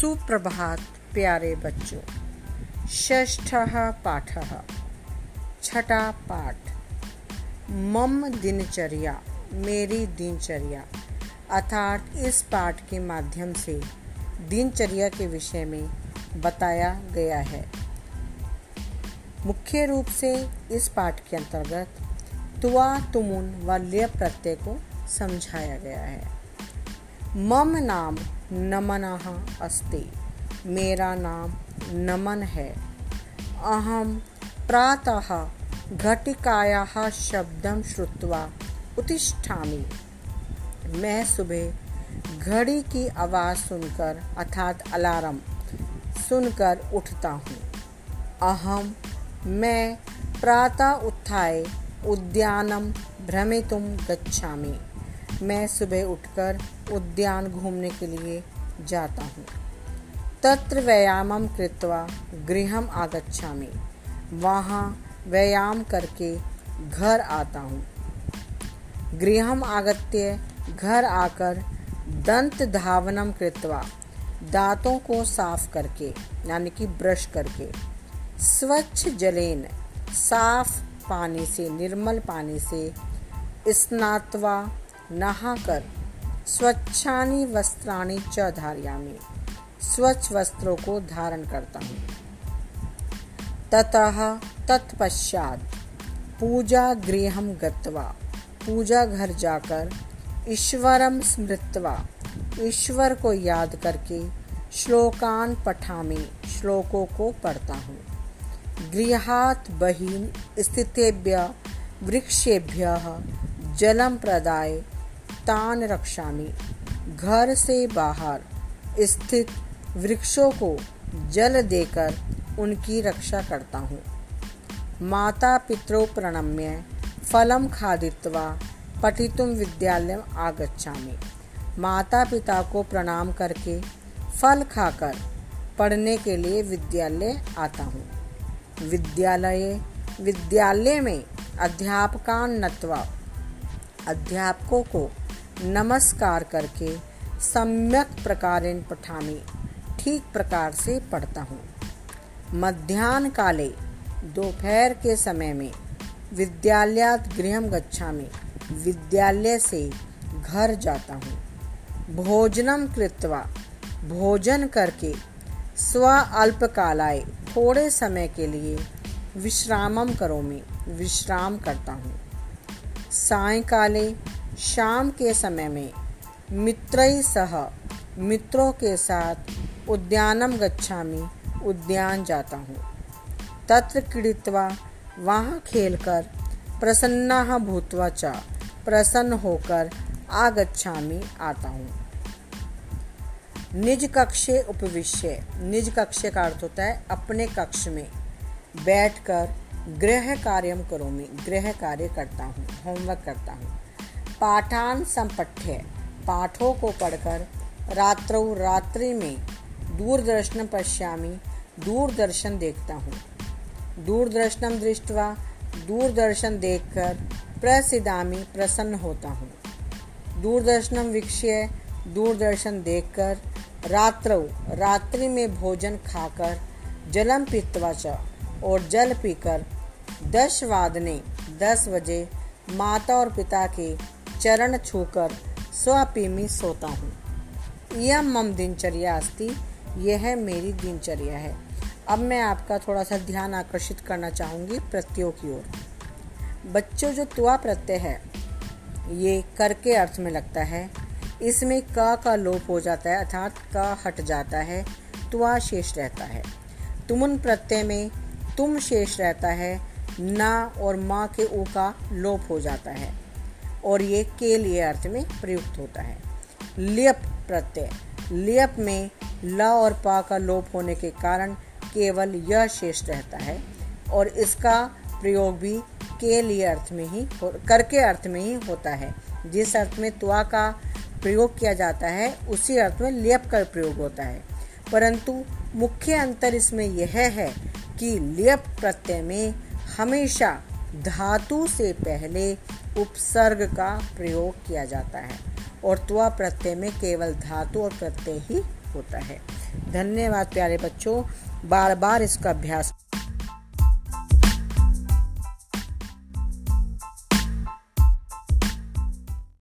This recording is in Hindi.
सुप्रभात, प्यारे बच्चों। षष्ठः पाठः। छठा पाठ। मम दिनचर्या, मेरी दिनचर्या। अर्थात इस पाठ के माध्यम से दिनचर्या के विषय में बताया गया है। मुख्य रूप से इस पाठ के अंतर्गत तुआ तुमुन व लय प्रत्यय को समझाया गया है। मम नाम नमनः अस्ति। मेरा नाम नमन है। अहम प्रातः घटिकायाः शब्दं श्रुत्वा उत्तिष्ठामि। मैं सुबह घड़ी की आवाज़ सुनकर, अर्थात अलार्म सुनकर उठता हूँ। अहम मैं प्रातः उत्थाय उद्यानम भ्रमितुम गच्छामि। मैं सुबह उठकर उद्यान घूमने के लिए जाता हूँ। तत्र व्यायामम कृत्वा गृहम आगच्छामि। वहाँ व्यायाम करके घर आता हूँ। गृहम आगत्य घर आकर दंत धावनम कृत्वा दांतों को साफ़ करके, यानी कि ब्रश करके, स्वच्छ जलेन, साफ़ पानी से, निर्मल पानी से स्नात्वा नहाकर स्वच्छानी वस्त्राणी च धारयामी स्वच्छ वस्त्रों को धारण करता हूँ। ततः तत्पश्चात पूजा गृह गत्वा, पूजा घर जाकर ईश्वरम स्मृत्वा, ईश्वर को याद करके श्लोकान पठामी श्लोकों को पढ़ता हूँ। गृहात बहिन स्थितेभ्य, वृक्षेभ्य जलम प्रदाय तान रक्षामी। घर से बाहर स्थित वृक्षों को जल देकर उनकी रक्षा करता हूँ। माता पितरों प्रणम्य फलम खादित्वा पठितुम विद्यालय आगच्छामि। माता पिता को प्रणाम करके फल खाकर पढ़ने के लिए विद्यालय आता हूँ। विद्यालय विद्यालय में अध्यापकान नत्वा अध्यापकों को नमस्कार करके सम्यक प्रकार पठामी, ठीक प्रकार से पढ़ता हूँ। मध्यान्ह काले, दोपहर के समय में, विद्यालयात गृह गच्छा में, विद्यालय से घर जाता हूँ। भोजनम कृत्वा, भोजन करके, स्व अल्पकालाय, थोड़े समय के लिए विश्रामम करो में विश्राम करता हूँ। सायकाले शाम के समय में मित्रई सह मित्रों के साथ उद्यानम गच्छामि, उद्यान जाता हूँ। तत्र क्रीड़ित्वा वहाँ खेलकर प्रसन्ना भूतवा च प्रसन्न होकर आगच्छामि, आता हूँ। निज कक्षे उपविश्य, निज कक्ष का अर्थ होता है अपने कक्ष में बैठकर गृह कार्यम करो मैं गृह कार्य करता हूँ, होमवर्क करता हूँ। पाठान संपठ्य पाठों को पढ़कर रात्रौ रात्रि में दूरदर्शन पश्यामी दूरदर्शन देखता हूँ। दूरदर्शनम दृष्टवा दूरदर्शन देखकर प्रसिदामी प्रसन्न होता हूँ। दूरदर्शनम विक्षय दूरदर्शन देखकर रात्रौ रात्रि में भोजन खाकर जलम पीतवा च और जल पीकर दस वादने दस बजे माता और पिता के चरण छूकर स्वपी में सोता हूँ। यह मम दिनचर्या अस्ति, यह मेरी दिनचर्या है। अब मैं आपका थोड़ा सा ध्यान आकर्षित करना चाहूँगी प्रत्ययों की ओर। बच्चों, जो तुआ प्रत्यय है, ये कर के अर्थ में लगता है, इसमें क का लोप हो जाता है, अर्थात क हट जाता है तुआ शेष रहता है। तुमुन प्रत्यय में तुम शेष रहता है, ना और माँ के ऊ का लोप हो जाता है। और ये के लिए अर्थ में प्रयुक्त होता है। लियप प्रत्यय। लियप में ल और पा का लोप होने के कारण केवल यह शेष रहता है और इसका प्रयोग भी के लिए अर्थ में ही कर के अर्थ में ही होता है। जिस अर्थ में त्वा का प्रयोग किया जाता है, उसी अर्थ में लियप का प्रयोग होता है। परंतु मुख्य अंतर इसमें यह है कि लियप प्रत्यय में हमेशा धातु से पहले उपसर्ग का प्रयोग किया जाता है और त्वा प्रत्यय में केवल धातु और प्रत्यय ही होता है। धन्यवाद प्यारे बच्चों। बार बार इसका अभ्यास